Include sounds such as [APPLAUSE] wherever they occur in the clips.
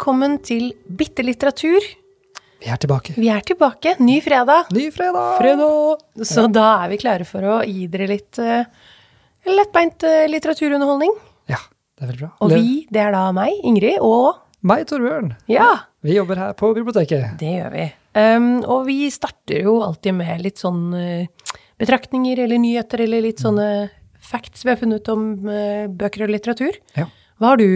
velkommen til Bitte litteratur. Vi er tilbake. Vi er tilbake. Ny fredag. Ny fredag! Fredag! Så da er vi klare for å gi dere litt uh, lettbeint uh, litteraturunderholdning. Ja, det er veldig bra. Og vi, det er da meg, Ingrid, og Meg, Torbjørn. Ja, Vi jobber her på biblioteket. det gjør vi. Um, og vi starter jo alltid med litt sånn uh, betraktninger eller nyheter eller litt sånne facts vi har funnet ut om bøker og litteratur. Ja. Hva har du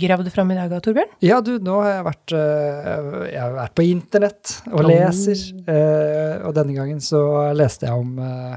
gravd fram i dag, Torbjørn? Ja, du, nå har jeg vært, øh, jeg har vært på internett og leser. Oh. og denne gangen så leste jeg om øh,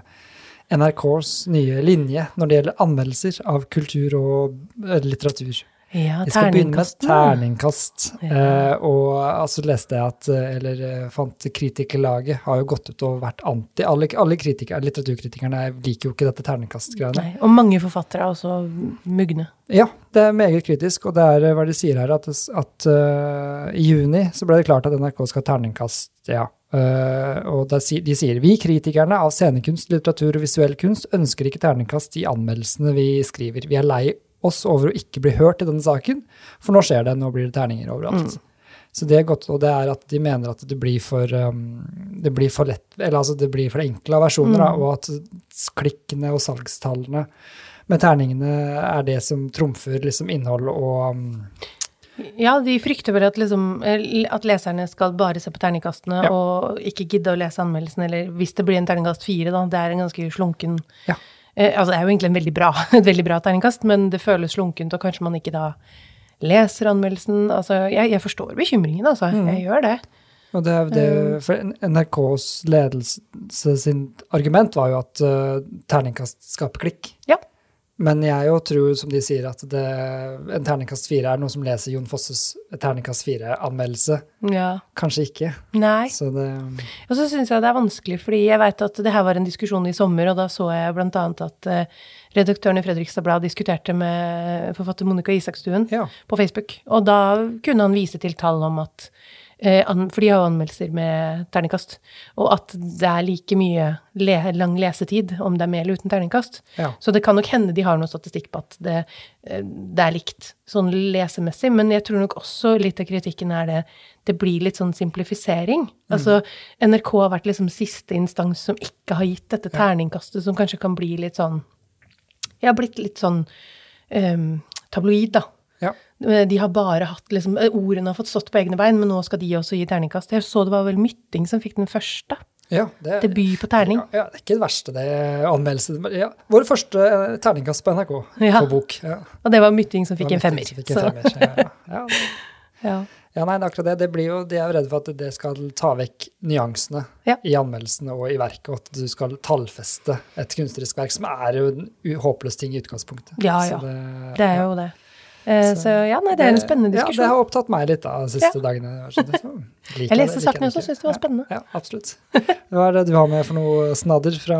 NRKs nye linje når det gjelder anmeldelser av kultur og litteratur. Ja, vi skal begynne med terningkast. Ja. Eh, og altså leste jeg at, eh, eller eh, fant kritikerlaget har jo gått ut og vært anti. Alle, alle kritikere, litteraturkritikerne liker jo ikke dette terningkastgreiene. Og mange forfattere er også mugne. Ja, det er meget kritisk, og det er hva de sier her, at, at uh, i juni så ble det klart at NRK skal ha terningkast, ja. Uh, og de sier vi kritikerne av scenekunst, litteratur og visuell kunst ønsker ikke terningkast i anmeldelsene vi skriver. Vi er lei oss over å ikke bli hørt i denne saken, for nå skjer det, nå blir det terninger overalt. Så det er godt, og det er at de mener at det blir for, um, det blir for lett, eller altså det blir for enkle versjoner, da, og at klikkene og salgstallene med terningene er det som trumfer liksom innhold og um, Ja, de frykter vel at, liksom, at leserne skal bare se på terningkastene Ja. og ikke gidde å lese anmeldelsen, eller hvis det blir en terningkast fire, da. Det er en ganske slunken Ja. Eh, Altså, det er jo egentlig en veldig bra, [LAUGHS] et veldig bra terningkast, men det føles slunkent, og kanskje man ikke da leser anmeldelsen. Altså, jeg, jeg forstår bekymringen, altså. Mm. Jeg gjør det. Og det, det, for NRKs ledelse sin argument var jo at uh, terningkast skaper klikk. Ja. Men jeg jo tror, som de sier, at det, en terningkast fire er noe som leser Jon Fosses terningkast fire-anmeldelse. Ja. Kanskje ikke. Nei. Så det Og så syns jeg det er vanskelig, fordi jeg veit at det her var en diskusjon i sommer, og da så jeg annet at eh, redaktøren i Fredrikstad Blad diskuterte med forfatter Monica Isakstuen Ja. på Facebook, og da kunne han vise til tall om at For de har jo anmeldelser med terningkast, og at det er like mye le, lang lesetid om det er med eller uten terningkast. Ja. Så det kan nok hende de har noe statistikk på at det, eh, det er likt sånn lesemessig, men jeg tror nok også litt av kritikken er det det blir litt sånn simplifisering. Altså NRK har vært liksom siste instans som ikke har gitt dette terningkastet, som kanskje kan bli litt sånn Ja, blitt litt sånn um, tabloid, da. Ja. De har bare hatt liksom Ordene har fått stått på egne bein, men nå skal de også gi terningkast. Jeg så det var vel Mytting som fikk den første. ja det, Debut på terning. Ja, ja, det er ikke det verste, det anmeldelse. Ja, vår første eh, terningkast på NRK Ja. på bok. Ja. Og det var Mytting som fikk en femmer. Fikk en femmer. Ja, [LAUGHS] ja. ja. Nei, det er akkurat det. det blir jo, de er jo redde for at det skal ta vekk nyansene Ja. i anmeldelsene og i verket, og at du skal tallfeste et kunstnerisk verk, som er jo en håpløs ting i utgangspunktet. Ja, ja. Det, Det er jo det. Eh, så ja, nei, det er en spennende diskusjon. Ja, det har opptatt meg litt da, de siste dagene. [LAUGHS] Så det- Jeg leste saken sakene også, og syntes det var spennende. Ja, ja, absolutt. Hva er det du har med for noe snadder fra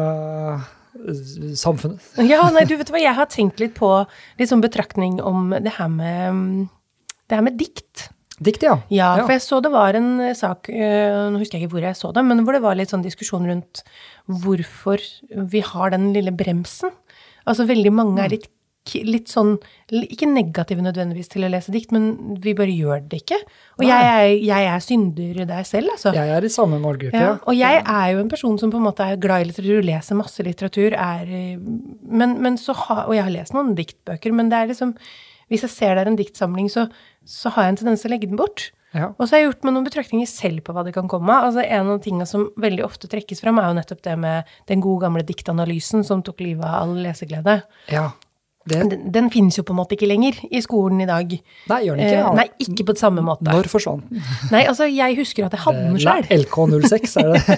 eh, samfunnet? [LAUGHS] Ja, nei, du vet hva, jeg har tenkt litt på litt sånn betraktning om det her med mm, det her med dikt. Dikt, ja. Ja, for jeg så det var en eh, sak, nå husker jeg ikke hvor jeg så det, men hvor det var litt sånn diskusjon rundt hvorfor vi har den lille bremsen. Altså veldig mange er litt, ki- litt sånn, ikke negative nødvendigvis til å lese dikt, men vi bare gjør det ikke. Og jeg er, jeg er synder der selv, altså. Jeg er i samme målgruppe, Ja, ja. og jeg er jo en person som på en måte er glad i litteratur, leser masse litteratur, er men, men så har, Og jeg har lest noen diktbøker, men det er liksom Hvis jeg ser det er en diktsamling, så, så har jeg en tendens til å legge den bort. Ja. Og så har jeg gjort meg noen betraktninger selv på hva det kan komme av. Altså, en av tingene som veldig ofte trekkes fram, er jo nettopp det med den gode gamle diktanalysen som tok livet av all leseglede. ja. Det, Den, den finnes jo på en måte ikke lenger i skolen i dag. nei, gjør den ikke? Eh, Ja. nei, ikke på samme måte. Når forsvant den? Nei, altså, jeg husker at jeg hadde den sjøl. LK06, er det?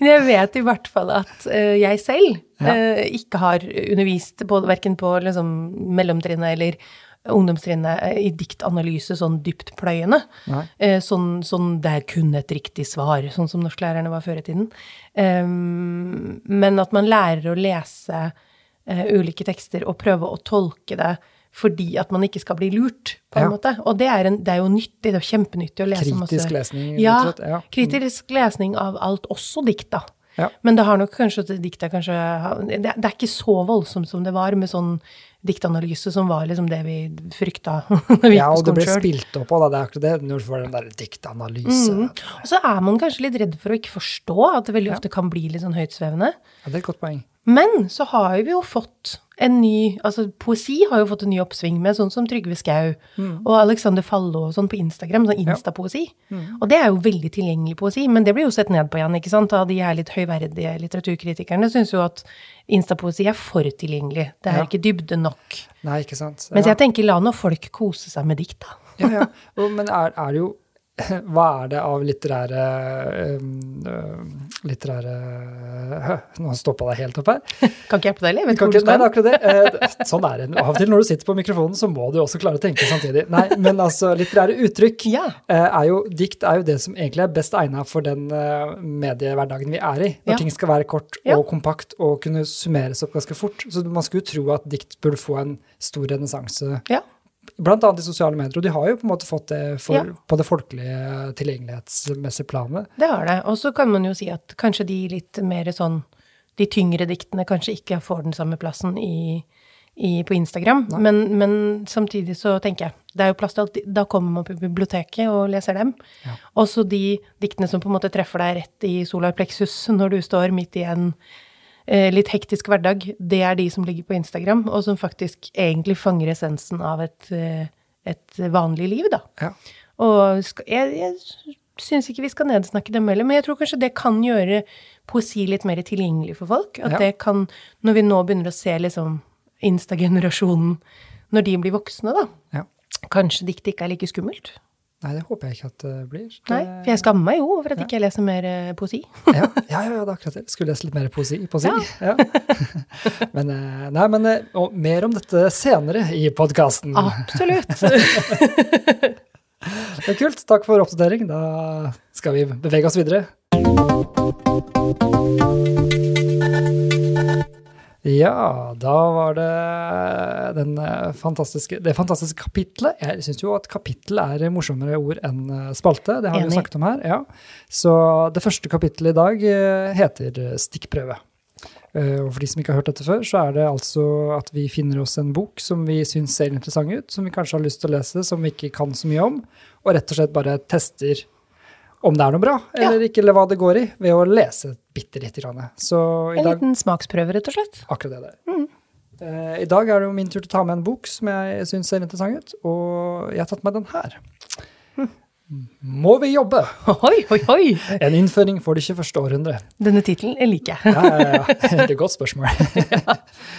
Men [LAUGHS] jeg vet i hvert fall at uh, jeg selv Ja. eh, ikke har undervist på, verken på liksom, mellomtrinnet eller ungdomstrinnet uh, i diktanalyse sånn dypt pløyende. Eh, sånn, sånn det er kun et riktig svar, sånn som norsklærerne var før i tiden. Um, men at man lærer å lese eh, ulike tekster og prøve å tolke det fordi at man ikke skal bli lurt, på en Ja. måte. Og det er, en, det er jo nyttig, det er jo kjempenyttig å lese masse Kritisk lesning, Ja, rett ja. kritisk lesning av alt, også dikt, da. Ja. Men det har nok kanskje er kanskje det, det er ikke så voldsomt som det var med sånn diktanalyse som var liksom det vi frykta [LAUGHS] vi Ja, og det ble selv. spilt opp òg, det er akkurat det, når du får den der diktanalyse. Mm. Og så er man kanskje litt redd for å ikke forstå at det veldig ofte kan bli litt sånn høytsvevende. Ja, det er et godt poeng. Men så har vi jo fått en ny Altså poesi har jo fått en ny oppsving med sånn som Trygve Skau og Alexander Fallo og sånn på Instagram, sånn instapoesi. Og det er jo veldig tilgjengelig poesi, men det blir jo sett ned på igjen, ikke sant, av de her litt høyverdige litteraturkritikerne. Syns jo at instapoesi er for tilgjengelig. Det er Ja. ikke dybde nok. Nei, ikke sant. Mens jeg tenker la nå folk kose seg med dikt, da. Ja, ja. Men er, er det jo [LAUGHS] Hva er det av litterære um, um, Litterære Nå stoppa det helt opp her. [LAUGHS] Kan ikke hjelpe deg, eller? Vet ikke hvor du akkurat det. [LAUGHS] Eh, Sånn er det. Av og til når du sitter på mikrofonen, så må du også klare å tenke samtidig. Nei, men altså, litterære uttrykk. Ja. eh, er jo, Dikt er jo det som egentlig er best egna for den eh, mediehverdagen vi er i. Når Ja. ting skal være kort Ja. og kompakt og kunne summeres opp ganske fort. Så man skulle jo tro at dikt burde få en stor renessanse ja. Blant annet i sosiale medier, og de har jo på en måte fått det for, Ja. på det folkelige tilgjengelighetsmessige planet. Det har det. Og så kan man jo si at kanskje de litt mer sånn De tyngre diktene kanskje ikke får den samme plassen i, i, på Instagram. Men, men samtidig så tenker jeg det er jo plass til alt. Da kommer man på biblioteket og leser dem. Ja. Og så de diktene som på en måte treffer deg rett i solar plexus når du står midt i en litt hektisk hverdag, det er de som ligger på Instagram, og som faktisk egentlig fanger essensen av et, eh, et vanlig liv, da. Ja. Og skal, jeg, jeg syns ikke vi skal nedsnakke dem heller, men jeg tror kanskje det kan gjøre poesi litt mer tilgjengelig for folk. At Ja. det kan, når vi nå begynner å se liksom Insta-generasjonen når de blir voksne, da. Ja. Kanskje diktet ikke er like skummelt. Nei, det håper jeg ikke at det blir. Nei, for jeg skammer meg jo over at ikke jeg leser mer eh, poesi. ja, ja, ja, ja, det er akkurat det. Skulle lese litt mer poesi. poesi. Ja. [LAUGHS] men, eh, nei, men eh, og mer om dette senere i podkasten. Absolutt. [LAUGHS] Det er kult. Takk for oppdatering. Da skal vi bevege oss videre. Ja, da var det den eh, fantastiske, det fantastiske kapitlet. Jeg syns jo at kapittel er morsommere ord enn eh, spalte. Det har vi jo snakket om her. ja. Så det første kapittelet i dag eh, heter Stikkprøve. Og for de som ikke har hørt dette før, så er det altså at vi finner oss en bok som vi syns ser interessant ut, som vi kanskje har lyst til å lese, som vi ikke kan så mye om, og rett og slett bare tester om det er noe bra, Ja. eller ikke, eller hva det går i, ved å lese bitte lite grann. Så i En dag liten smaksprøve, rett og slett. Akkurat det der. Eh, I dag er det jo min tur til å ta med en bok som jeg syns ser interessant ut, og jeg har tatt med den her. Må vi jobbe? [LAUGHS] Oi, oi, oi! En innføring for det 21. århundre. Denne tittelen liker jeg. Ja, ja, ja. [LAUGHS] Det er et godt spørsmål. [LAUGHS]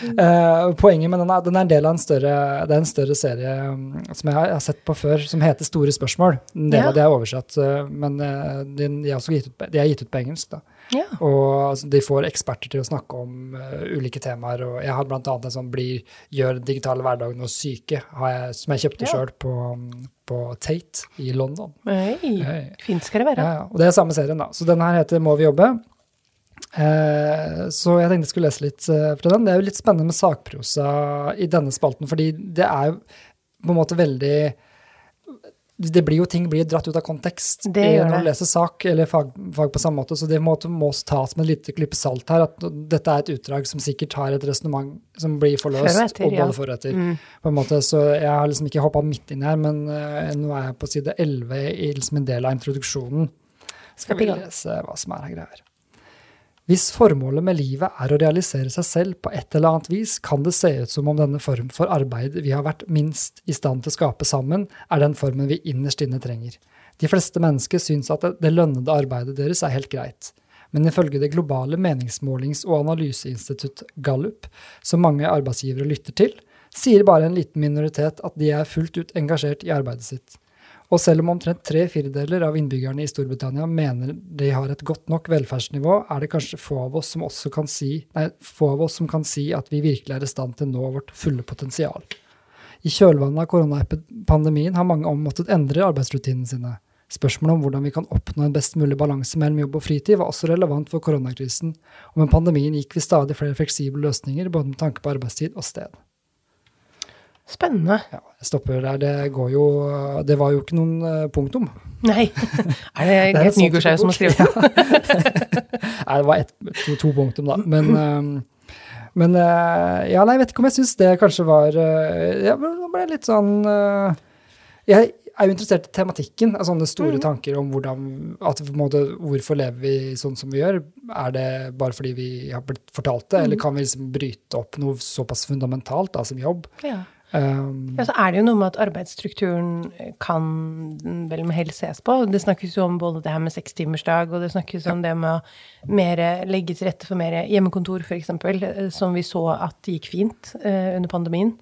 Eh, Poenget med den er den er en del av en større, det er en større serie um, som jeg har sett på før, som heter Store spørsmål. En del Ja. av det er oversatt, eh, men eh, de, de, er gitt ut, de er gitt ut på engelsk. da. Ja. Og altså, de får eksperter til å snakke om uh, ulike temaer. og Jeg har annet en sånn blir, 'Gjør digitale hverdagen oss syke', har jeg, som jeg kjøpte Ja. sjøl på, på Tate i London. Oi, Hei. fint skal det være. Ja, ja. Og det er samme serien, da. Så den her heter 'Må vi jobbe'. Eh, så jeg tenkte jeg skulle lese litt eh, fra den. Det er jo litt spennende med sakprosa i denne spalten, fordi det er jo på en måte veldig det blir jo Ting blir dratt ut av kontekst Det gjør når man leser sak eller fag, fag på samme måte, så det må, må tas med et lite klype salt her. At dette er et utdrag som sikkert har et resonnement som blir forløst, etter, og ja. både for og etter. Mm. På en måte, så jeg har liksom ikke hoppa midt inn her, men uh, nå er jeg på side 11 i liksom en del av introduksjonen. Skal vi lese hva som er her greier. Hvis formålet med livet er å realisere seg selv på et eller annet vis, kan det se ut som om denne form for arbeid vi har vært minst i stand til å skape sammen, er den formen vi innerst inne trenger. De fleste mennesker syns at det, lønnede arbeidet deres er helt greit. Men ifølge det globale meningsmålings- og analyseinstitutt Gallup, som mange arbeidsgivere lytter til, sier bare en liten minoritet at de er fullt ut engasjert i arbeidet sitt. Og selv om omtrent tre firedeler av innbyggerne i Storbritannia mener de har et godt nok velferdsnivå, er det kanskje få av oss som også kan si, nei, av oss som kan si at vi virkelig er i stand til å nå vårt fulle potensial. I kjølvannet av koronapandemien har mange måttet endre arbeidsrutinene sine. Spørsmålet om hvordan vi kan oppnå en best mulig balanse mellom jobb og fritid, var også relevant for koronakrisen, og med pandemien gikk vi stadig flere fleksible løsninger, både med tanke på arbeidstid og sted. Spennende. Ja, jeg stopper der. Det går jo Det var jo ikke noen eh, punktum. Nei. [LAUGHS] Er det er Gert sånn Nygaardshaug som har skrevet den? [LAUGHS] Nei, det var ett, to, to punktum, da. Men, um, men uh, Ja, nei, jeg vet ikke om jeg syns det kanskje var Ja, nå ble jeg litt sånn Jeg er jo interessert i tematikken, av sånne store Mm. tanker om hvordan at måte, Hvorfor lever vi sånn som vi gjør? Er det bare fordi vi har blitt fortalt det, Mm. eller kan vi liksom bryte opp noe såpass fundamentalt da, som jobb? Ja. Um, Ja, så er det jo noe med at arbeidsstrukturen kan vel med hell ses på. Det snakkes jo om både det her med sekstimersdag, og det snakkes om det med å mer, legge til rette for mer hjemmekontor, f.eks., som vi så at gikk fint uh, under pandemien,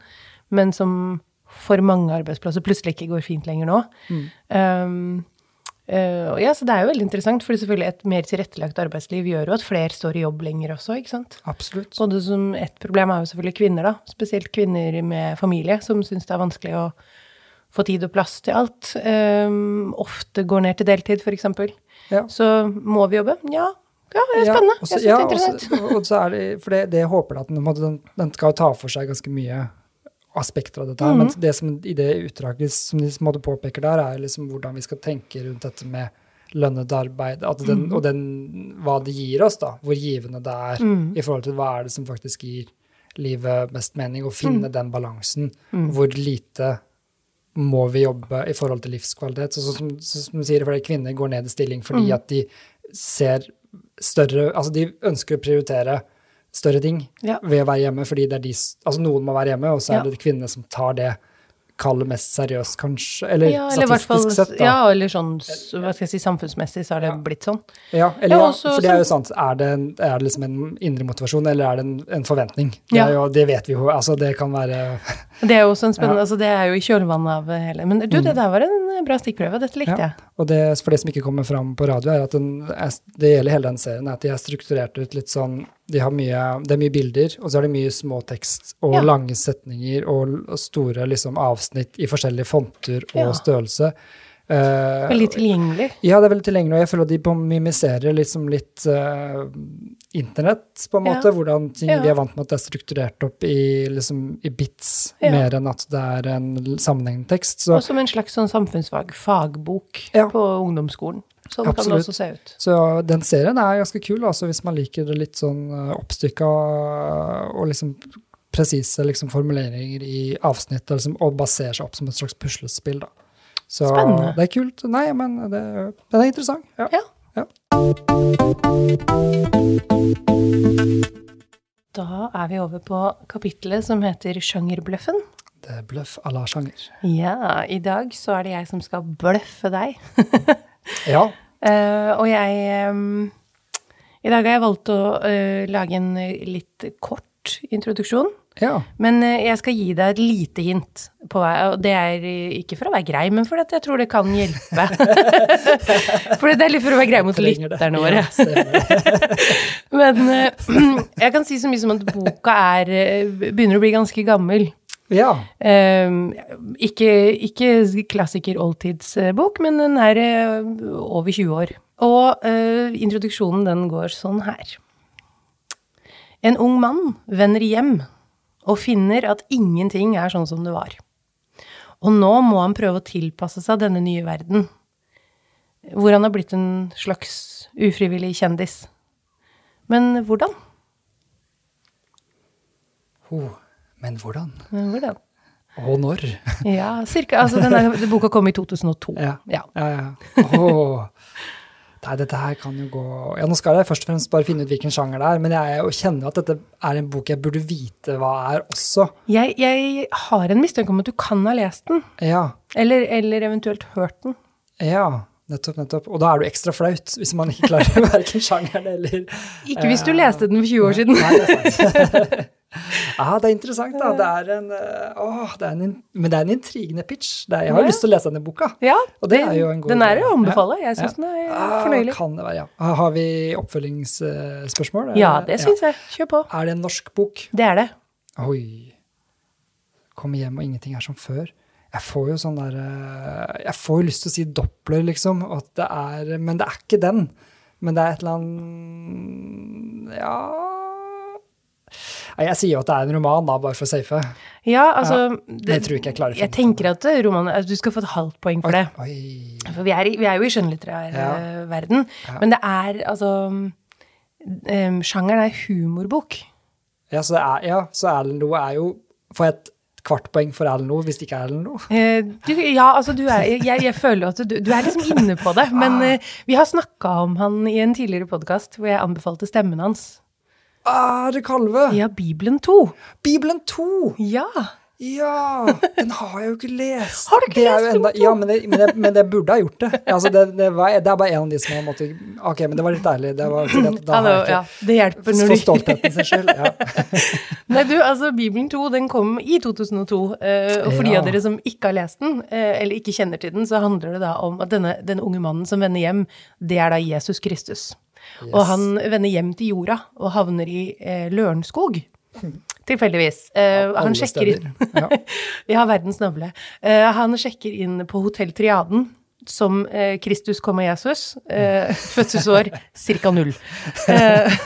men som for mange arbeidsplasser plutselig ikke går fint lenger nå. Um, og ja, så det er jo veldig interessant, for selvfølgelig et mer tilrettelagt arbeidsliv gjør jo at flere står i jobb lenger også, ikke sant? absolutt. Både som et problem er jo selvfølgelig kvinner, da. Spesielt kvinner med familie, som syns det er vanskelig å få tid og plass til alt. Um, ofte går ned til deltid, f.eks. Ja. Så må vi jobbe? Ja. Ja, det er spennende. Ja, også, jeg syns ja, det er og så- interessant. Og så er det, for det, det jeg at den, den skal ta for seg ganske mye aspekter av dette her, Mhm. men det som i det utdraget som de påpeker der, er liksom hvordan vi skal tenke rundt dette med lønnet arbeid, den, mm. og den, hva det gir oss, da, hvor givende det er mm. i forhold til hva er det som faktisk gir livet mest mening, og finne mm. den balansen, hvor lite må vi jobbe i forhold til livskvalitet. Så, så, som, så, som du sier, flere kvinner går ned i stilling fordi Mhm. at de ser større Altså de ønsker å prioritere større ting Ja. ved å være hjemme, fordi det er de Altså noen må være hjemme, og så er det kvinnene som tar det kallet mest seriøst, kanskje. Eller Ja, eller statistisk fall, sett, da. ja, eller sånn, hva skal jeg si, samfunnsmessig så har det blitt sånn. Ja, eller, Ja, også for det er jo sant. Er det, en, er det liksom en indre motivasjon, eller er det en, en forventning? Det, Ja. jo, det vet vi jo. Altså, det kan være [LAUGHS] Det er jo også en spennende, altså det er jo i kjølvannet av hele Men du, det der var en bra stikkprøve, dette likte jeg. Og det, for det som ikke kommer fram på radio, er at den, det gjelder hele den serien, er at de er strukturert ut litt sånn de har mye, Det er mye bilder, og så er det mye småtekst og Ja. lange setninger og, og store liksom, avsnitt i forskjellige fonter og Ja. størrelse. Uh, Veldig tilgjengelig. ja, det er veldig tilgjengelig, og jeg føler at de på mimiserer liksom litt uh, internett, på en Ja. måte. Hvordan ting Ja. vi er vant med at det er strukturert opp i, liksom, i bits, Ja. mer enn at det er en sammenhengende tekst. Og som en slags sånn samfunnsfag, fagbok, Ja. på ungdomsskolen. Sånn kan det også se ut. så den serien er ganske kul, altså, hvis man liker det litt sånn oppstykka og liksom presise liksom, formuleringer i avsnitt, liksom, og baserer seg opp som et slags puslespill. Da. Så Spennende. det er kult. Nei, men det, den er interessant. Ja. Ja. Ja. Da er vi over på kapittelet som heter Sjangerbløffen. Det er bløff à la sjanger. Ja, i dag så er det jeg som skal bløffe deg. [LAUGHS] Ja. Uh, og jeg um, I dag har jeg valgt å uh, lage en litt kort introduksjon. ja. Men uh, jeg skal gi deg et lite hint på. Og det er ikke for å være grei, men fordi jeg tror det kan hjelpe. [LAUGHS] for det er litt for å være grei mot lytterne våre. [LAUGHS] Men [CLEARS THROAT] jeg kan si så mye som at boka er begynner å bli ganske gammel. Ja. Eh, ikke, ikke klassiker oldtidsbok, men den er eh, over 20 år. Og eh, introduksjonen den går sånn her. En ung mann vender hjem og finner at ingenting er sånn som det var. Og nå må han prøve å tilpasse seg denne nye verden, hvor han har blitt en slags ufrivillig kjendis. Men hvordan? Oh, men hvordan? Men hvordan? Og når? [LAUGHS] Ja, cirka. Altså, denne [LAUGHS] boka kom i 2002. Ja. Ja. Ja, ja. Åh. Nei, dette her kan jo gå Ja, nå skal jeg først og fremst bare finne ut hvilken sjanger det er, men jeg er kjenner jo at dette er en bok jeg burde vite hva er også. Jeg, jeg har en mistanke om at du kan ha lest den, Ja. eller, eller eventuelt hørt den. Ja, nettopp, nettopp. Og da er du ekstra flaut hvis man ikke klarer [LAUGHS] verken sjangeren eller Ikke hvis du leste den for 20 år siden. Nei, det er sant. Ja, [LAUGHS] det er interessant, da. Det er en, eh, åh, det er en, men det er en intrigende pitch. Det er, jeg har Ja. lyst til å lese denne boka. Ja, Og det er jo en god den er å anbefale. Jeg syns Ja. den er Ah, fornøyelig. Kan det være, ja. Ah, Har vi oppfølgingsspørsmål? Ja, det syns jeg. Kjør på. Er det en norsk bok? Det er det. Oi. Komme hjem og ingenting er som før. Jeg får jo sånn der eh, Jeg får jo lyst til å si Doppler, liksom. At det er, men det er ikke den. Men det er et eller annet Ja Jeg sier jo at det er en roman, da, bare for å safe. Ja, altså Men jeg tror ikke jeg klarer Jeg tenker at eh, romanen altså, Du skal få et halvt poeng for det. Oi. For vi er, vi er jo i skjønnlitterær Ja. eh, verden. Ja. Men det er altså um, sjangeren er humorbok. Ja, så, det er, ja, så Erlend Loe er jo Får jeg et kvart poeng for Erlend Loe hvis det ikke er Erlend Loe? Eh, ja, altså du er Jeg, jeg føler jo at du, du er liksom inne på det. Men eh, vi har snakka om han i en tidligere podkast hvor jeg anbefalte stemmen hans. Ah, det kalve! Ja, Bibelen 2. Bibelen 2! Ja. Ja! Den har jeg jo ikke lest. Har du ikke er lest Bibelen 2? Ja, men det, men, det, men det burde ha gjort det. Altså, det, det, var, det er bare en av de som har måttet Ok, men det var litt ærlig. Det var da har det, ikke, ja, det hjelper når du For stoltheten sin skyld. Ja. [LAUGHS] Nei, du, altså Bibelen 2 den kom i 2002, eh, og for de av dere som ikke har lest den, eh, eller ikke kjenner til den, så handler det da om at denne, denne unge mannen som vender hjem, det er da Jesus Kristus. Og han vender hjem til jorda og havner i eh, Lørenskog. Tilfeldigvis. Eh, han sjekker inn. Ja. [LAUGHS] Ja, verdens navle. Eh, han sjekker inn på Hotell Triaden som eh, Kristus, kommer Jesus. Eh, [LAUGHS] fødselsår ca. null. Eh,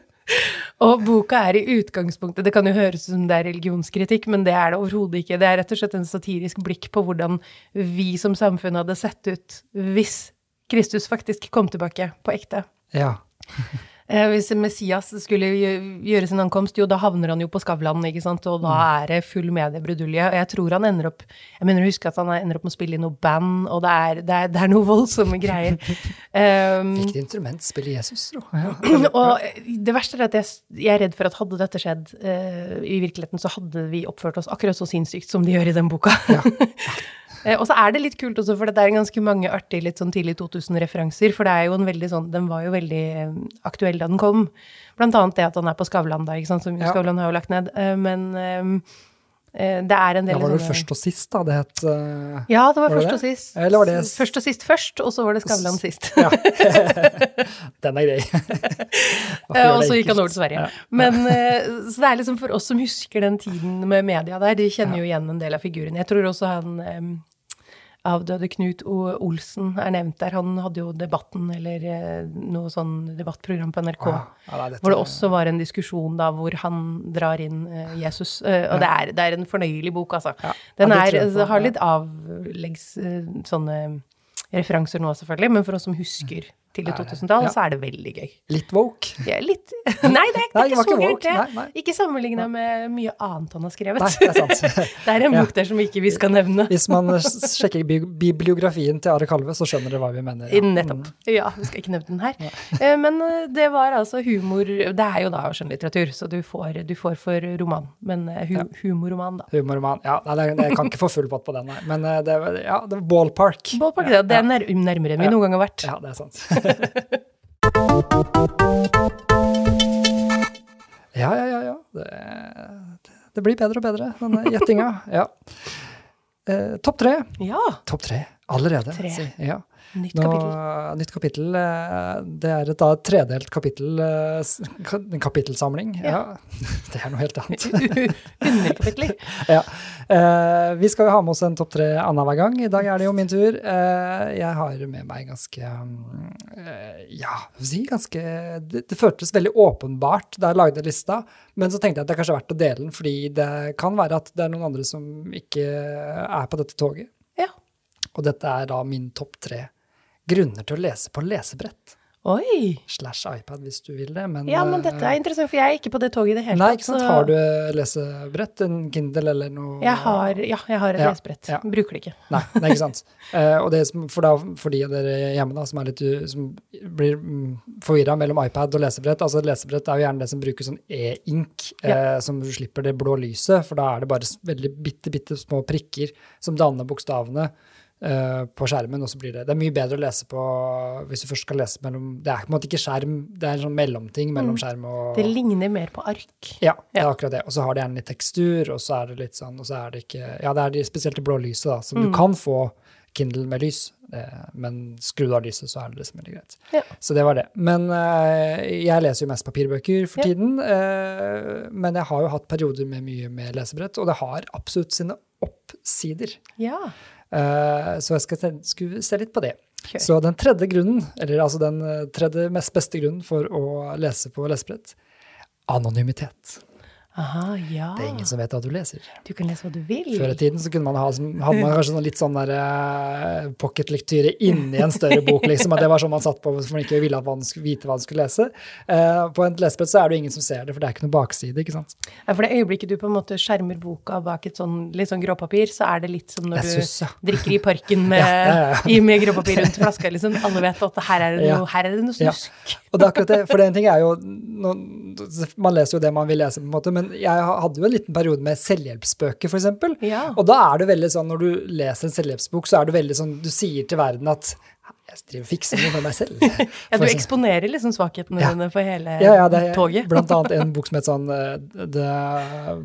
[LAUGHS] og boka er i utgangspunktet Det kan jo høres ut som det er religionskritikk, men det er det overhodet ikke. Det er rett og slett en satirisk blikk på hvordan vi som samfunn hadde sett ut hvis Kristus faktisk kom tilbake på ekte. Ja. [LAUGHS] Eh, hvis Messias skulle gjøre sin ankomst, jo, da havner han jo på Skavlan, ikke sant, og da er det full mediebrudulje. Og jeg tror han ender opp Jeg mener å huske at han ender opp med å spille i noe band, og det er, det er, det er noe voldsomme greier. [LAUGHS] Um, instrument spiller Jesus, tro? [CLEARS THROAT] Ja. og det verste er at jeg, jeg er redd for at hadde dette skjedd uh, i virkeligheten, så hadde vi oppført oss akkurat så sinnssykt som de gjør i den boka. Eh, [LAUGHS] og så er det litt kult også, for det er ganske mange artige litt sånn tidlig 2000-referanser. For det er jo en veldig sånn Den var jo veldig eh, aktuell da den kom. Blant annet det at han er på Skavlan da, ikke sant. Som Ja. Skavlan har jo lagt ned. Eh, men eh, eh, det er en del Ja, var det sånne- først og sist, da? Det het uh, Ja, det var, Var først det? og sist. Eller var det Først og sist først, og så var det Skavlan sist. Ja. [LAUGHS] Den er grei. [LAUGHS] Eh, Og så gikk han over til Sverige. Ja. Men, uh, så det er liksom for oss som husker den tiden med media der, de kjenner jo igjen en del av figurene. Jeg tror også han eh, avdøde Knut O. Olsen er nevnt der. Han hadde jo Debatten, eller eh, noe sånn debattprogram på NRK. Ja, ja, det Hvor det også var en diskusjon da hvor han drar inn eh, Jesus. Eh, og det, er, det er en fornøyelig bok, altså. Den er, på, har litt avleggs sånne referanser nå, selvfølgelig, men for oss som husker tidlig Er 2000-tall, ja. så er det veldig gøy. Litt woke? Er litt [LAUGHS] Nei, det er, det er ikke så gærent, det. Nei, nei. Ikke sammenligna med mye annet han har skrevet. Nei, det er sant. [LAUGHS] det er en Ja. bok der som ikke vi skal nevne. Hvis man sjekker bibliografien til Are Kalve, så skjønner dere hva vi mener. ja. Nettopp. Ja, vi skal ikke nevne den her. Ja. Men eh, det var altså humor Det er jo da skjønnlitteratur, så du får, du får for roman. Men eh, hu humorroman, da. Humorroman. Ja, nei, jeg kan ikke få full pott på den, nei. Men eh, det, ja, det var ballpark. Ballpark, det, det er nærmere enn vi Ja. noen gang har vært. Ja, det er sant. [LAUGHS] [LAUGHS] ja, ja, ja, ja. Det, det, blir bedre og bedre, denne gjettinga. Ja. Eh, Topp tre. Ja. Topp tre allerede. Tre. Ja. Nytt Nå, kapittel. nytt kapittel. eh, Det er et da tredelt kapittel, eh, en kapittelsamling. Ja. [LAUGHS] Det er noe helt annet. [LAUGHS] Underkapitler. [LAUGHS] ja. Eh, vi skal jo ha med oss en topp tre annenhver gang. I dag er det jo min tur. Eh, jeg har med meg ganske eh, Ja, si ganske det, det føltes veldig åpenbart da jeg lagde lista, men så tenkte jeg at det er kanskje verdt å dele den, fordi det kan være at det er noen andre som ikke er på dette toget. Ja. Og dette er da min topp tre grunner til å lese på lesebrett. Oi. Slash iPad, hvis du vil det. Men, Ja, men dette er interessant, for jeg er ikke på det toget i det hele Nei, tatt. ikke sant. så- Har du lesebrett? En Kindle eller noe? Jeg har, ja, jeg har et Ja, lesebrett. ja. Bruker det ikke. Nei, nei ikke sant. uh, [LAUGHS] og det som, for, da, for de av dere hjemme da, som, er litt, som blir mm, forvirra mellom iPad og lesebrett altså Lesebrett er jo gjerne det som bruker sånn e-ink, eh, som du slipper det blå lyset, for da er det bare veldig bitte, bitte små prikker som danner bokstavene eh, på skjermen, og så blir det Det er mye bedre å lese på hvis du først skal lese mellom Det er på en måte ikke skjerm, det er en sånn mellomting mellom skjerm og Det ligner mer på ark. ja, det er akkurat det. Og så har det gjerne litt tekstur, og så er det litt sånn, og så er det ikke Ja, det er de, spesielt det blå lyset, da, som Mm. du kan få Kindle med lys, eh, men skru av lyset, så er det liksom veldig greit. Ja. Så det var det. Men eh, jeg leser jo mest papirbøker for Ja. tiden, eh, men jeg har jo hatt perioder med mye med lesebrett, og det har absolutt sine oppsider. Ja. Eh, så jeg skal skulle se litt på det. Okay. Så den tredje grunnen, eller altså den eh, tredje mest beste grunnen for å lese på lesebrett, anonymitet. Aha, ja. Det er ingen som vet hva du leser. Du kan lese hva du vil. Før i tiden så kunne man ha, hadde man kanskje sånn litt sånn der uh, pocketlektyre inni en større bok, liksom. At det var sånn man satt på hvis man ikke ville at man skulle vite hva man skulle lese. Uh, på en lesebrett så er det ingen som ser det, for det er ikke noen bakside, ikke sant. Ja, for det øyeblikket du på en måte skjermer boka bak et sånn litt sånn gråpapir, så er det litt som når synes, ja. du drikker i parken [LAUGHS] med, ja, ja, med gråpapir rundt flaska, liksom. Alle vet at her er det noe, her er det noe snusk. Og det er akkurat det, for en ting er jo Man leser jo det man vil lese, på en måte, men jeg hadde jo en liten periode med selvhjelpsbøker, f.eks. Ja. Og da er det veldig sånn, når du leser en selvhjelpsbok, så er det veldig sånn Du sier til verden at jeg driver og fikser noe med meg selv. [LAUGHS] ja, du eksponerer liksom svakhetene ja. dine for hele ja, ja, det er, toget. [LAUGHS] blant annet en bok som heter sånn uh, The,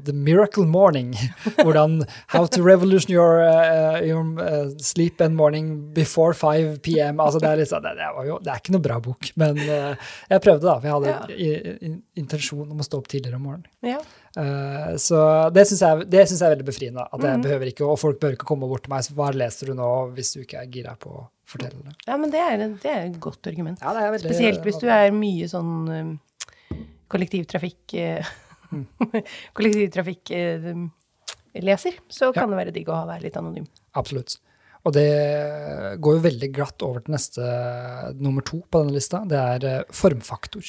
The, Miracle Morning. [LAUGHS] Hvordan How to revolution your, uh, your uh, sleep and morning before 5 PM. Altså, det, er liksom, det, det, jo, det, er ikke noe bra bok, men jeg prøvde, da. For jeg hadde ja. in, intensjon om å stå opp tidligere om morgenen. Ja. Uh, så det syns jeg, jeg, er veldig befriende. At jeg mm. behøver ikke, og folk bør ikke komme bort til meg så hva leser du nå hvis du ikke er gira på fortelle det. Ja, men det er, det er et godt argument. Ja, veldig, Spesielt hvis du er mye sånn um, kollektivtrafikk uh, [LAUGHS] Kollektivtrafikkleser, uh, så kan ja. det være digg å være litt anonym. Absolutt. Og det går jo veldig glatt over til neste nummer to på denne lista. Det er formfaktor.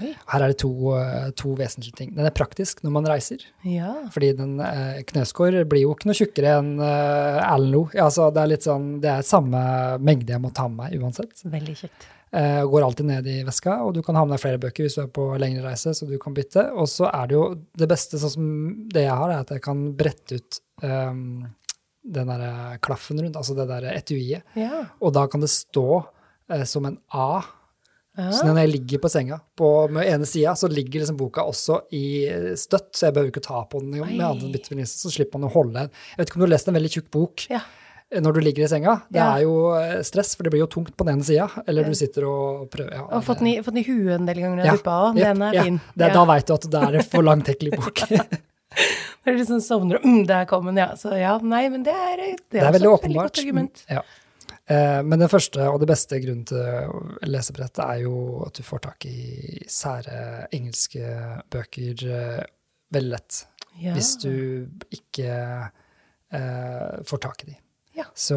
Oi. Her er det to, eh, to, vesentlige ting. Den er praktisk når man reiser. Ja. Fordi den eh, kneskår blir jo ikke noe tjukkere enn eh, Erlend Lo. Altså, det er litt sånn, det er samme mengde jeg må ta med meg uansett. Veldig kjekt. Eh, går alltid ned i veska, og du kan ha med deg flere bøker hvis du er på lengre reise, så du kan bytte. Og så er det jo det beste, sånn som det jeg har, er at jeg kan brette ut um, den der klaffen rundt, altså det der etuiet. Ja. Og da kan det stå eh, som en A. Så når jeg ligger på senga på med ene sida, så ligger liksom boka også i støtt, så jeg behøver ikke ta på den med andre bytteviniste, så slipper man å holde den. Jeg vet ikke om du har lest en veldig tjukk bok ja. når du ligger i senga. Det ja. er jo eh, stress, for det blir jo tungt på den ene sida, eller du sitter og prøver ja, Og fått den, i, fått den i huet en del ganger når du har duppa òg. Den er fin. Det, da veit du at det er en for langtekkelig bok. Når [LAUGHS] du liksom sovner og mm, der kom den, ja. Så ja, nei, men det er, det er, det er veldig åpenbart. Veldig godt argument. Ja. Eh, men den første og det beste grunnen til lesebrett er jo at du får tak i sære engelske bøker eh, veldig lett. Ja. Hvis du ikke eh, får tak i de. Ja. Så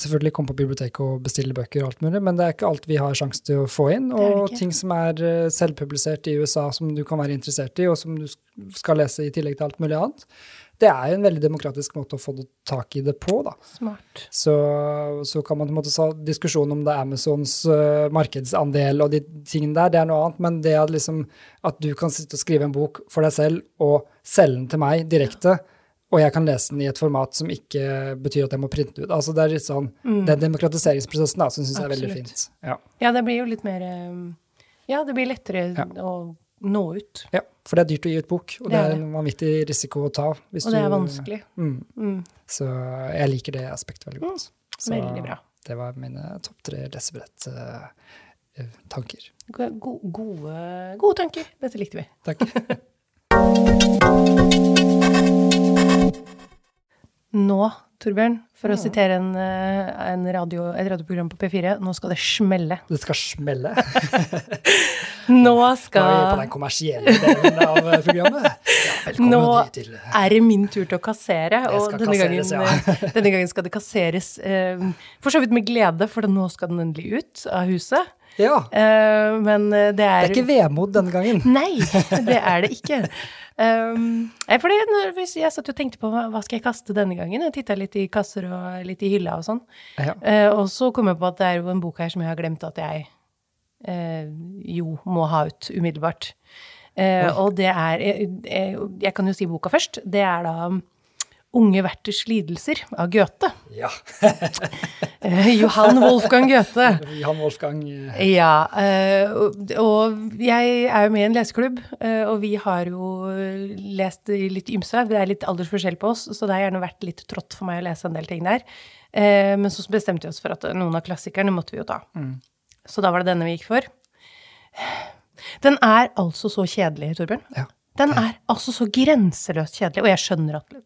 selvfølgelig kom på biblioteket og bestille bøker og alt mulig, men det er ikke alt vi har sjanse til å få inn. Og ting som er eh, selvpublisert i USA som du kan være interessert i, og som du skal lese i tillegg til alt mulig annet det er jo en veldig demokratisk måte å få tak i det på. da. Smart. Så, så kan man på en måte ta diskusjon om det er Amazons uh, markedsandel og de tingene der, det er noe annet. Men det at, liksom, at du kan sitte og skrive en bok for deg selv og selge den til meg direkte, og jeg kan lese den i et format som ikke betyr at jeg må printe ut. Altså Det er litt sånn, mm. den demokratiseringsprosessen da, som syns jeg er veldig fint. Ja. ja. det blir jo litt mer eh, Ja, det blir lettere ja. å nå ut. Ja, for det er dyrt å gi ut bok, og det, er, en vanvittig risiko å ta. og det er vanskelig. Mm. Mm. Så jeg liker det aspektet veldig godt. Mm. Så veldig bra. det var mine topp tre desibrett tanker. Uh, Go gode, gode tanker. Dette likte vi. Takk. [LAUGHS] Nå Torbjørn, for å sitere en, eh, en radio, et radioprogram på P4. Nå skal det smelle. Det skal smelle? [LAUGHS] Nå skal Nå er vi på den kommersielle delen av programmet. Ja, Nå til er det min tur til å kassere, og denne, kasseres, gangen, ja. Eh, denne gangen skal det kasseres eh, for så vidt med glede, for nå skal den endelig ut av huset. Ja. Uh, men det er Det er ikke vemod denne gangen. [LAUGHS] Nei, det er det ikke. Um, fordi jeg satt og tenkte på hva skal jeg kaste denne gangen. Jeg titta litt i kasser og litt i hylla og sånn. Ja. Uh, og så kom jeg på at det er jo en bok her som jeg har glemt at jeg uh, jo må ha ut umiddelbart. Uh, og det er jeg, jeg, jeg, kan jo si boka først. Det er da Unge Werthers lidelser av Goethe. Ja. [LAUGHS] Eh, Johan Wolfgang Goethe. Johan Wolfgang. Eh. Ja. Og jeg er jo med i en leseklubb, eh, og vi har jo lest litt ymse. Det er litt aldersforskjell på oss, så det har gjerne vært litt trått for meg å lese en del ting der. Men så bestemte vi oss for at noen av klassikerne måtte vi jo ta. Mm. Så da var det denne vi gikk for. Den er altså så kjedelig, Torbjørn. Ja. Den er altså så grenseløst kjedelig. Og jeg skjønner at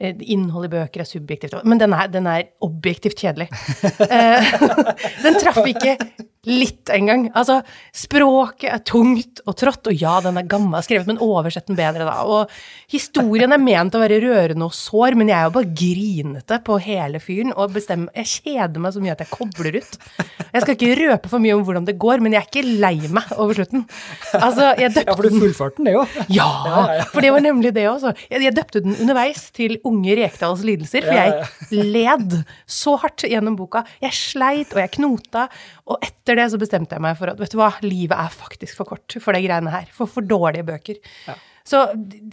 innholdet innhold i bøker er subjektivt, men den er, den er objektivt kjedelig. [LAUGHS] Eh, [LAUGHS] den traff ikke litt engang. Altså, språket er tungt og trått, og ja, den er gammel skrevet, men oversett den bedre, da. Og historien er ment å være rørende og sår, men jeg er jo bare grinete på hele fyren og bestemmer Jeg kjeder meg så mye at jeg kobler ut. Jeg skal ikke røpe for mye om hvordan det går, men jeg er ikke lei meg over slutten. Altså, jeg døpte Ja, for du fullførte den, det jo. ja, for det var nemlig det også. Jeg, jeg døpte den underveis til Unge Rekdals lidelser, for jeg led så hardt gjennom boka. Jeg sleit, og jeg knota, og etter det så bestemte jeg meg for at vet du hva, livet er faktisk for kort for de greiene her. For for dårlige bøker. Så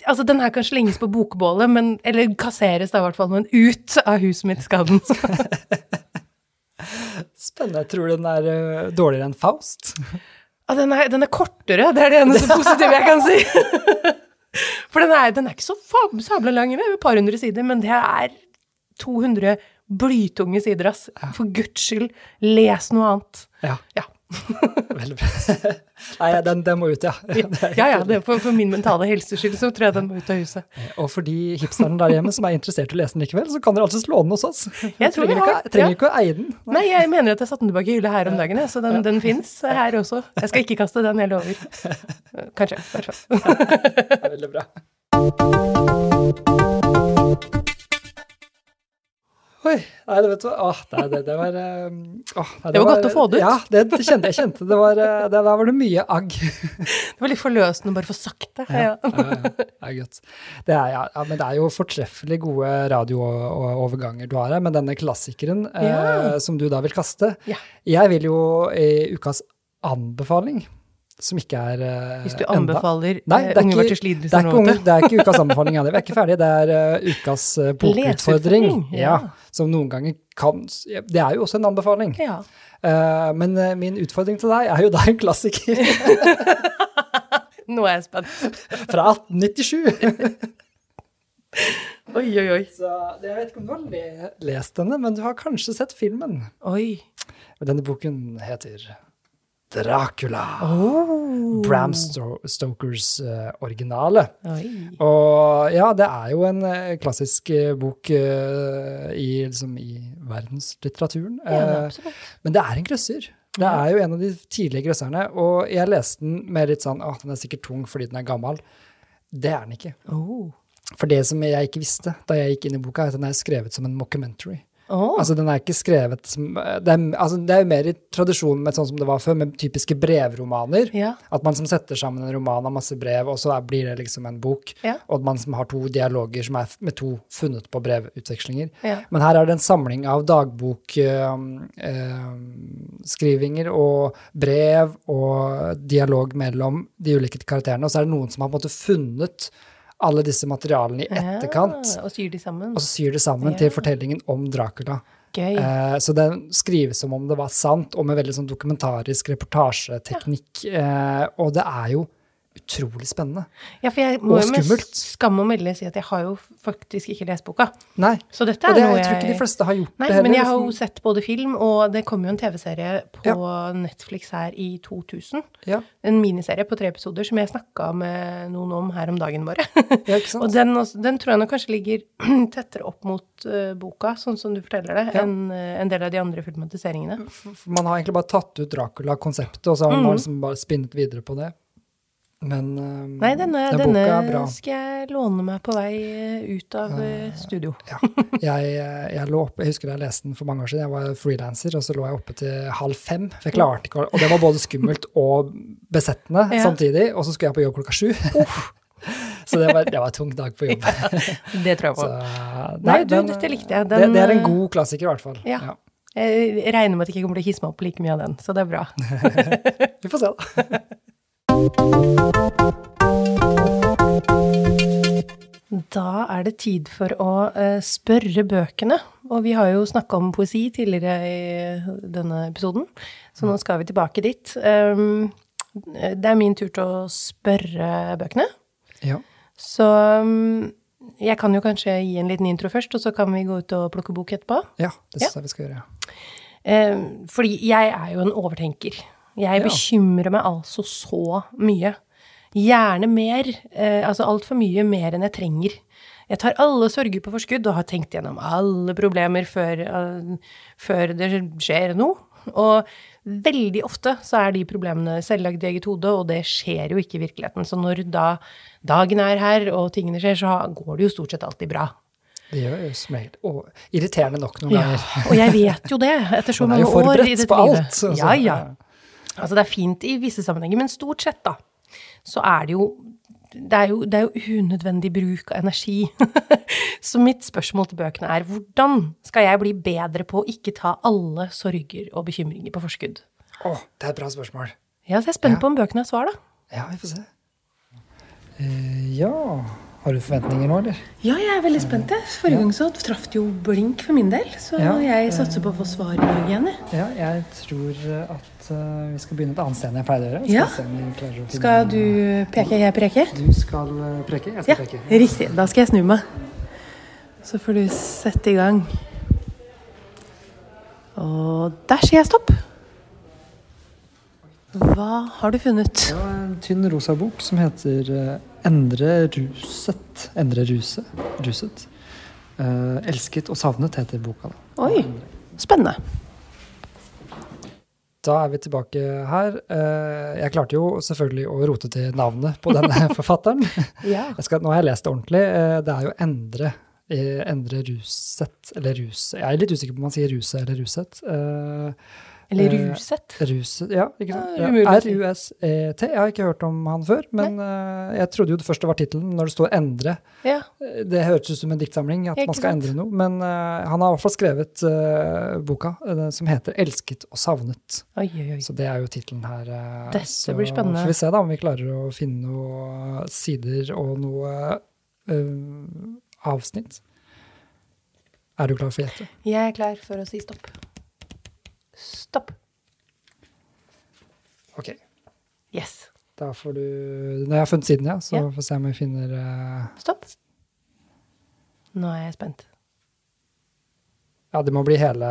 altså, den her kan slenges på bokbålet, men, eller kasseres da i hvert fall, men ut av huset mitt skal den. [LAUGHS] Spennende. Tror den er uh, dårligere enn Faust. Ja, den, er, den er kortere, det er det eneste [LAUGHS] positive jeg kan si. For den er, den er ikke så sabla lang, et par hundre sider, men det er 200 blytunge sider, ass. For guds skyld, les noe annet. Ja, Ja. [LAUGHS] veldig bra. Nei, den, den må ut, ja. Ja, [LAUGHS] ja, det for, for min mentale helses skyld så tror jeg den må ut av huset. Og for de hipsterne der hjemme som er interessert i å lese den likevel, så kan dere altså slå den hos oss. [LAUGHS] Jeg trenger, har- ikke, trenger ja. ikke å eie den. Nei, jeg mener at jeg satte den tilbake i hylla her om dagen, så den, den fins her også. Jeg skal ikke kaste den, jeg lover. Kanskje, i hvert fall. Veldig bra. Oi, nei, det vet du. Åh, nei, det, det var um, åh, nei, Det var godt å få det ut. Ja, det, det kjente jeg kjente. Det var, eh, det, der var det mye agg. [LAUGHS] Det var litt forløsende bare for sakte. Ja. Ja, ja, det er godt. Det er, ja, ja, men det er jo fortreffelig gode radiooverganger du har her, men denne klassikeren eh, som du da vil kaste Ja. Jeg vil jo i ukas anbefaling, som ikke er enda... Hvis du enda- anbefaler Nei, eh, det er Unge ikke- Marters det er, ikke nå, vet du. det er ikke [LAUGHS] ukas anbefaling heller. Vi er ikke ferdige. Det er uh, ukas uh, bokutfordring. Ja. ja. som noen ganger kan Det er jo også en anbefaling. Ja. Uh, men eh, min utfordring til deg er jo da en klassiker [LAUGHS] Nå er jeg spent. [LAUGHS] fra 1897. Oi, oi, oi. Så jeg vet ikke om du har le lest denne, men du har kanskje sett filmen. Oi. Denne boken heter Dracula. Oh. Bram Stokers uh, originale. Oi. Og ja, det er jo en uh, klassisk uh, bok i, liksom, i verdenslitteraturen. Ja, det men det er en grøsser. Det er jo en av de tidlige grøsserne. Og jeg leste den med litt sånn Å, den er sikkert tung fordi den er gammel. Det er den ikke. Oh. For det som jeg ikke visste da jeg gikk inn i boka, er at den er skrevet som en mockumentary. Oh. Altså, den er ikke skrevet som Det er, altså, det er jo mer i tradisjonen med sånn som det var før, med typiske brevromaner. ja. At man som setter sammen en roman av masse brev, og så er, blir det liksom en bok. Ja. Og at man som har to dialoger som er med to funnet på brevutvekslinger. Ja. Men her er det en samling av dagbokskrivinger og brev og dialog mellom de ulike karakterene. Og så er det noen som har på en måte funnet alle disse materialene i etterkant, Ja, og syr de sammen. og så syr de sammen Ja. til fortellingen om Dracula. Eh, så den skrives som om det var sant, og med veldig sånn dokumentarisk reportasjeteknikk. Eh, og det er jo utrolig spennende. Ja, for jeg må jo med skam å melde si at jeg har jo faktisk ikke lest boka. Nei, Så dette og er det, noe jeg tror ikke de fleste har gjort Nei, det heller. men jeg har jo liksom. sett både film, og det kom jo en TV-serie på Netflix her i 2000. ja, En miniserie på tre episoder som jeg snakka med noen om her om dagen bare. ja, ikke [LAUGHS] sant? og den, den tror jeg nok kanskje ligger [CLEARS THROAT] tettere opp mot uh, boka, sånn som du forteller det, Ja. enn uh, en del av de andre filmatiseringene. Man har egentlig bare tatt ut Dracula-konseptet, og så har man man liksom bare spinnet videre på det. Men eh, Nei, denne, den boka er bra. skal jeg låne meg på vei ut av uh, studio. Ja. Jeg, jeg, lå oppe, jeg husker jeg leste den for mange år siden, jeg var frilanser, og så lå jeg oppe til halv fem. For jeg klarte ikke Og det var både skummelt og besettende Ja. samtidig, og så skulle jeg på jobb klokka sju. [LAUGHS] så det var, det var en tung dag på jobb. Det tror jeg på. Så, Nei, du, dette likte jeg. det, Den, det er en god klassiker, i hvert fall. ja. Jeg regner med at jeg ikke kommer til å hisse meg opp like mye av den, så det er bra. [LAUGHS] Vi får se, da. [LAUGHS] Da er det tid for å eh, spørre bøkene. Og vi har jo snakka om poesi tidligere i denne episoden, så nå skal vi tilbake dit. Um, det er min tur til å spørre bøkene. Ja. Så um, jeg kan jo kanskje gi en liten intro først, og så kan vi gå ut og plukke bok etterpå. ja, det syns jeg vi skal gjøre. Eh, fordi jeg er jo en overtenker. Jeg Ja. bekymrer meg altså så mye. Gjerne mer, eh, altså altfor mye mer enn jeg trenger. Jeg tar alle sorger på forskudd og har tenkt gjennom alle problemer før, uh, før det skjer noe. Og veldig ofte så er de problemene selvlagd i eget hode, og det skjer jo ikke i virkeligheten. Så når da dagen er her og tingene skjer, så går det jo stort sett alltid bra. Det gjør jo smelt. Og irriterende nok noen Ja, ganger. og jeg vet jo det etter så Man er mange jo år i forberedt dette på alt. så- Ja, ja. Altså det er fint i visse sammenhenger, men stort sett da, så er det jo det er, jo, det er jo unødvendig bruk av energi. [LAUGHS] så mitt spørsmål til bøkene er hvordan skal jeg bli bedre på å ikke ta alle sorger og bekymringer på forskudd? Å, det er et bra spørsmål. Ja, så jeg er spent Ja. på om bøkene har svar, da. Ja, vi får se. Uh, ja Har du forventninger nå, eller? Ja, jeg er veldig spent. Forrige gang så traff det jo blink for min del, så Ja, jeg satser på å få svar i dag igjen. Ja, jeg tror eh, at uh, vi skal begynne et annet sted enn jeg pleide å gjøre. Ja. se om Skal du peke, jeg preke? Du skal eh, preke, jeg skal Ja, preke. riktig. Da skal jeg snu meg. Så får du sette i gang. Og der sier jeg stopp. Hva har du funnet? Var en tynn rosa bok som heter eh, Endre ruset. Endre ruse. ruset. Eh, Elsket og savnet heter boka. da. Oi, spennende. Da er vi tilbake her. Eh, Jeg klarte jo selvfølgelig å rote til navnet på denne [LAUGHS] forfatteren. Ja. Jeg skal, nå har jeg lest det ordentlig. Eh, Det er jo Endre. Endre Ruset, eller Ruse. Jeg er litt usikker på om man sier Ruse eller Ruset. Eh, Eller Eh, Ruset. Ruset, ja, ikke sant? Ja. R-U-S-E-T. Jeg har ikke hørt om han før, men uh, jeg trodde jo det første var tittelen når det står 'endre'. Ja. Eh, Det hørtes ut som en diktsamling, at man skal sant? endre noe. Men uh, han har i hvert fall skrevet uh, boka eh, som heter 'Elsket og savnet'. Oi, oi, oi. Så det er jo tittelen her. eh, Dette så blir spennende. får vi se da om vi klarer å finne noen sider og noe eh, avsnitt. Er du klar for å gjette? Jeg er klar for å si stopp. Stopp. Ok. Yes. Da får du Når jeg har funnet siden, ja, så Ja. får vi se om vi finner uh... Stopp. Nå er jeg spent. Ja, det må bli hele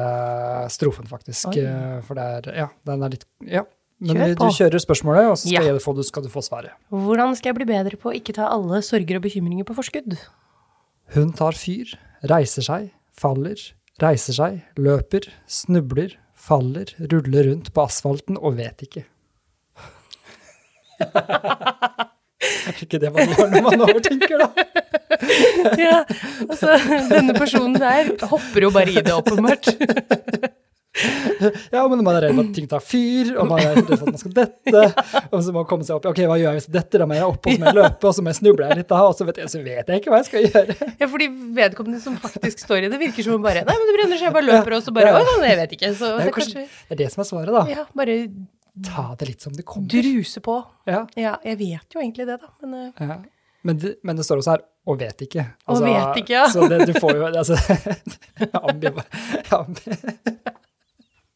strofen, faktisk. Oi. eh, For det er Ja, den er litt Ja. Men Kjør du kjører spørsmålet, og så skal, Ja. få, skal du få svaret. Hvordan skal jeg bli bedre på å ikke ta alle sorger og bekymringer på forskudd? Hun tar fyr, reiser seg, faller, reiser seg, løper, snubler, faller, ruller rundt på asfalten og vet ikke. er ikke det man gjør når man overtenker, da? Ja, altså, denne personen der hopper jo bare i det, åpenbart. [LAUGHS] Ja, men man er redd for at ting tar fyr, og man er redd for at man skal dette. Og så må man komme seg opp. Ok, hva gjør jeg hvis jeg detter? Da må jeg opp, og så må jeg løpe, og så må jeg snuble litt da, og så vet jeg, så vet jeg ikke hva jeg skal gjøre. Ja, fordi vedkommende som faktisk står i det, virker som om bare Nei, men det brenner seg, jeg bare løper, og så bare. Å, jeg vet ikke. Så Det det er, er kanskje, kanskje det er det som er svaret, da. Ja, bare Ta det litt som det kommer. druse på. Ja. Ja, jeg vet jo egentlig det, da, men eh, Ja. Men, det, men det står også her 'og vet ikke'. Og vet ikke, ja. Så det, du får jo altså, [LAUGHS] ambi, ambi-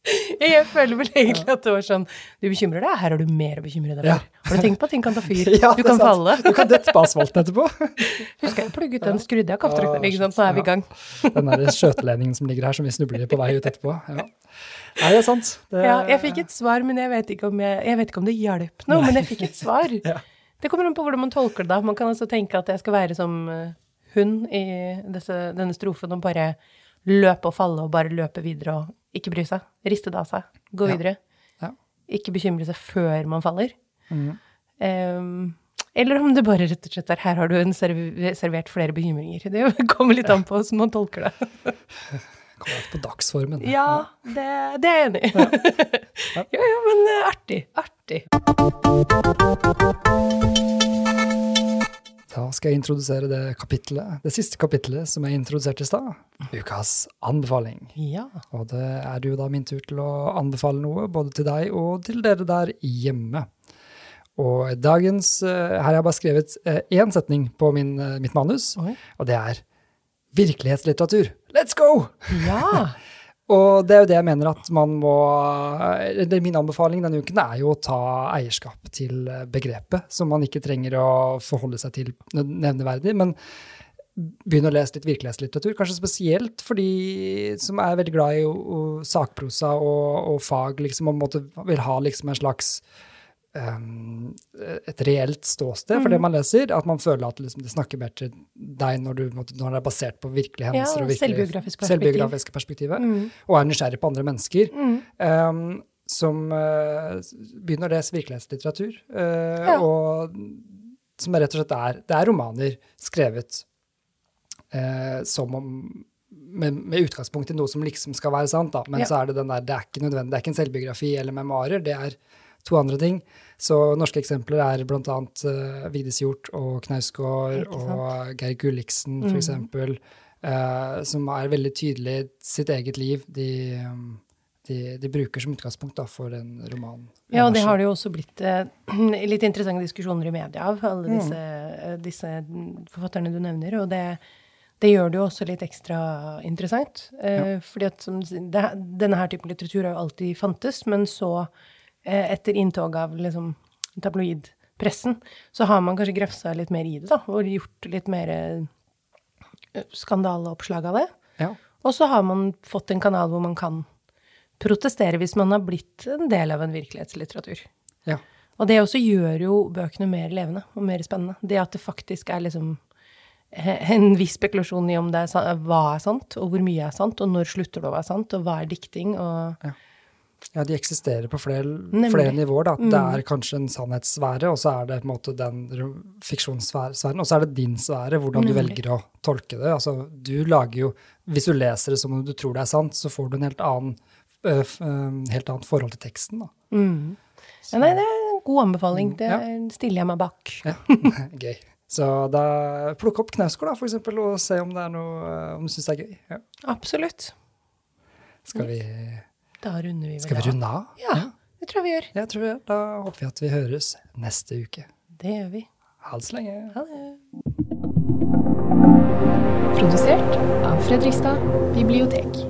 [LAUGHS] jeg føler vel egentlig at det var sånn Du bekymrer deg? Her har du mer å bekymre deg Ja. for. Har du tenkt på at ting kan ta fyr? [LAUGHS] Ja, du kan sant. falle. Du kan dette på asfalten etterpå. [LAUGHS] Husker jeg plugget den, skrudde av kaffetrakteren, ikke sant? Så er vi i gang. Den der skjøteledningen som ligger her, som vi snubler i på vei ut etterpå. Ja. Nei, det er sant. Det, Ja, jeg fikk et svar, men jeg vet ikke om, jeg, jeg vet ikke om det hjalp noe. Men jeg fikk et svar. Ja. Det kommer an på hvordan man tolker det. Man kan altså tenke at jeg skal være som eh, hun i disse, denne strofen og bare løpe og falle og bare løpe videre og ikke bry seg. Riste det av seg. Gå Ja. videre. Ja. Ikke bekymre seg før man faller. Mm. Um, eller om det bare rett og slett er her har du en serv servert flere bekymringer. Det [LAUGHS] kommer litt an på hvordan man tolker det. [LAUGHS] Kommer litt på dagsformen. Ja, det, det er jeg enig i. Ja. [LAUGHS] ja, men eh, artig. Artig. Da skal jeg introdusere det kapitlet, det siste kapitlet som jeg introduserte i stad. Ukas anbefaling. Ja. Og det er jo da min tur til å anbefale noe, både til deg og til dere der hjemme. Og dagens eh, Her har jeg bare skrevet eh, én setning på min, eh, mitt manus, Oi. og det er virkelighetslitteratur. Let's go! Ja. [LAUGHS] Og det er jo det jeg mener at man må eller Min anbefaling denne uken er jo å ta eierskap til begrepet, som man ikke trenger å forholde seg til nevneverdig. Men begynne å lese litt virkelighetslitteratur, kanskje spesielt for de som er veldig glad i sakprosa og, og fag, liksom, og vil ha liksom en slags um, et reelt ståsted for det Mm. man leser. At man føler at liksom, det snakker mer til deg når, du, når det er basert på virkelige Ja, hendelser. og virkelig, perspektiv. selvbiografiske perspektivet. Mm. Og er nysgjerrig på andre mennesker. Um, som uh, begynner å lese virkelighetslitteratur. Uh, Ja. Og som rett og slett er Det er romaner skrevet uh, som om med, med utgangspunkt i noe som liksom skal være sant, da. men Ja. så er det den der Det er ikke nødvendig, det er ikke en selvbiografi eller memoarer, det er to andre ting. Så norske eksempler er annet uh, Vigdis Hjorth og Knausgård og Geir Gulliksen, for Mm. eksempel, eh, som er veldig tydelig sitt eget liv. De, um, de, de bruker som utgangspunkt da, for en roman. Ja, og det har det jo også blitt eh, [CLEARS THROAT] litt interessante diskusjoner i media av, alle Mm. disse, mm. disse forfatterne du nevner. Og det, det gjør det jo også litt ekstra interessant. Eh, Fordi at det, denne her typen litteratur har jo alltid fantes, men så, eh, etter inntog av liksom tabloidpressen, så har man kanskje grafsa litt mer i det, da, og gjort litt mer eh, skandaleoppslag av det. Ja. Og så har man fått en kanal hvor man kan protestere hvis man har blitt en del av en virkelighetslitteratur. Ja. Og det også gjør jo bøkene mer levende og mer spennende. Det at det faktisk er liksom eh, en viss spekulasjon i om det er, hva er sant, og hvor mye er sant, og når slutter det å være sant, og hva er dikting, og ja, de eksisterer på flere, flere nivåer. Da. Det Mm. er kanskje en sannhetssfære, og så er det på en måte den fiksjonssfæren, og så er det din sfære, hvordan du velger å tolke det. Altså, du lager jo, Hvis du leser det som om du tror det er sant, så får du en helt annen, øh, helt annet forhold til teksten. Da. mm. ja, Nei, det er en god anbefaling. Det Ja. stiller jeg meg bak. Ja, [LAUGHS] Gøy. Så da plukk opp Knausgård, da, for eksempel, og se om det er noe om du syns det er gøy. Ja. Absolutt. Skal vi, Da runder vi vel av. skal vi runde av? Ja, det tror jeg vi gjør. Jeg tror jeg, Da håper vi at vi høres neste uke. Det gjør vi. Ha det så lenge. Ha det. Produsert av Fredrikstad bibliotek.